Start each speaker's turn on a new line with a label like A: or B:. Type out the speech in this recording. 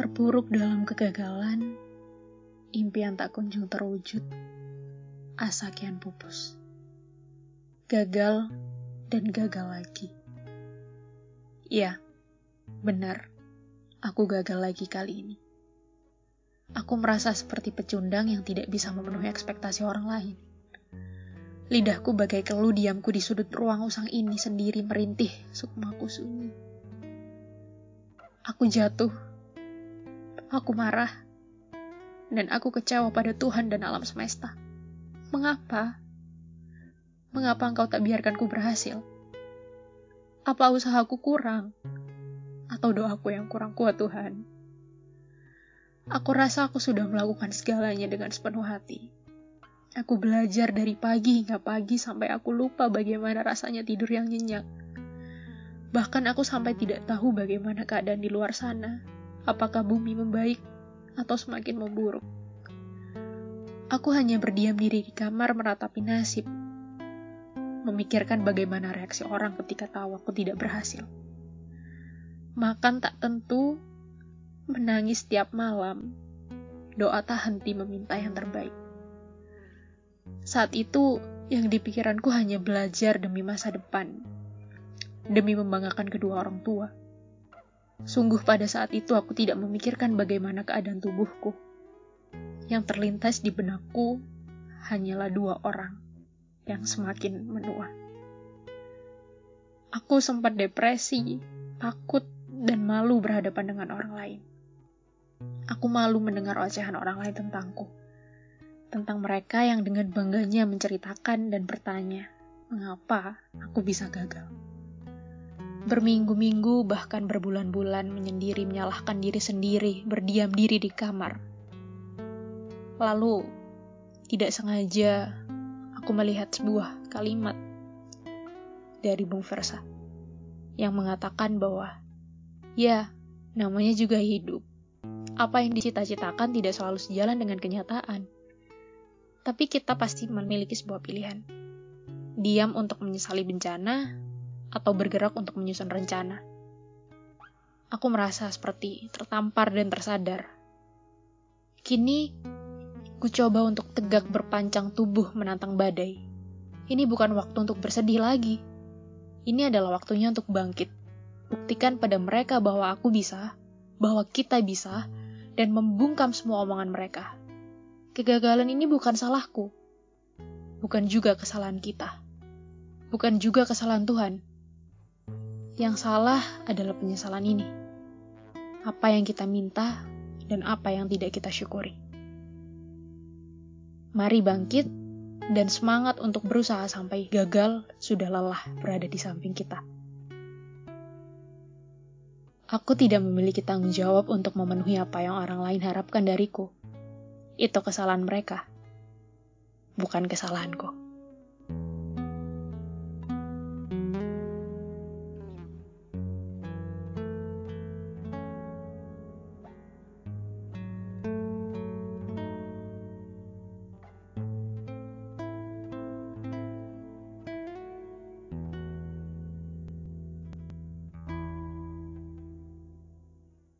A: Terpuruk dalam kegagalan, impian tak kunjung terwujud, asa kian pupus. Gagal dan gagal lagi. Iya, benar, aku gagal lagi kali ini. Aku merasa seperti pecundang yang tidak bisa memenuhi ekspektasi orang lain. Lidahku bagai keluh diamku di sudut ruang usang ini sendiri merintih sukmaku sunyi. Aku jatuh Aku marah. Dan aku kecewa pada Tuhan dan alam semesta. Mengapa? Mengapa engkau tak biarkanku berhasil? Apa usahaku kurang? Atau doaku yang kurang kuat Tuhan? Aku rasa aku sudah melakukan segalanya dengan sepenuh hati. Aku belajar dari pagi hingga pagi sampai aku lupa bagaimana rasanya tidur yang nyenyak. Bahkan aku sampai tidak tahu bagaimana keadaan di luar sana apakah bumi membaik atau semakin memburuk. Aku hanya berdiam diri di kamar meratapi nasib, memikirkan bagaimana reaksi orang ketika tahu aku tidak berhasil. Makan tak tentu, menangis setiap malam, doa tak henti meminta yang terbaik. Saat itu, yang dipikiranku hanya belajar demi masa depan, demi membanggakan kedua orang tua. Sungguh pada saat itu aku tidak memikirkan bagaimana keadaan tubuhku. Yang terlintas di benakku hanyalah dua orang yang semakin menua. Aku sempat depresi, takut, dan malu berhadapan dengan orang lain. Aku malu mendengar ocehan orang lain tentangku. Tentang mereka yang dengan bangganya menceritakan dan bertanya, mengapa aku bisa gagal. Berminggu-minggu, bahkan berbulan-bulan menyendiri menyalahkan diri sendiri, berdiam diri di kamar. Lalu, tidak sengaja, aku melihat sebuah kalimat dari Bung Versa yang mengatakan bahwa, ya, namanya juga hidup. Apa yang dicita-citakan tidak selalu sejalan dengan kenyataan. Tapi kita pasti memiliki sebuah pilihan. Diam untuk menyesali bencana, atau bergerak untuk menyusun rencana. Aku merasa seperti tertampar dan tersadar. Kini, ku coba untuk tegak berpancang tubuh menantang badai. Ini bukan waktu untuk bersedih lagi. Ini adalah waktunya untuk bangkit. Buktikan pada mereka bahwa aku bisa, bahwa kita bisa, dan membungkam semua omongan mereka. Kegagalan ini bukan salahku, bukan juga kesalahan kita, bukan juga kesalahan Tuhan. Yang salah adalah penyesalan ini. Apa yang kita minta dan apa yang tidak kita syukuri. Mari bangkit dan semangat untuk berusaha sampai gagal sudah lelah berada di samping kita. Aku tidak memiliki tanggung jawab untuk memenuhi apa yang orang lain harapkan dariku. Itu kesalahan mereka, bukan kesalahanku.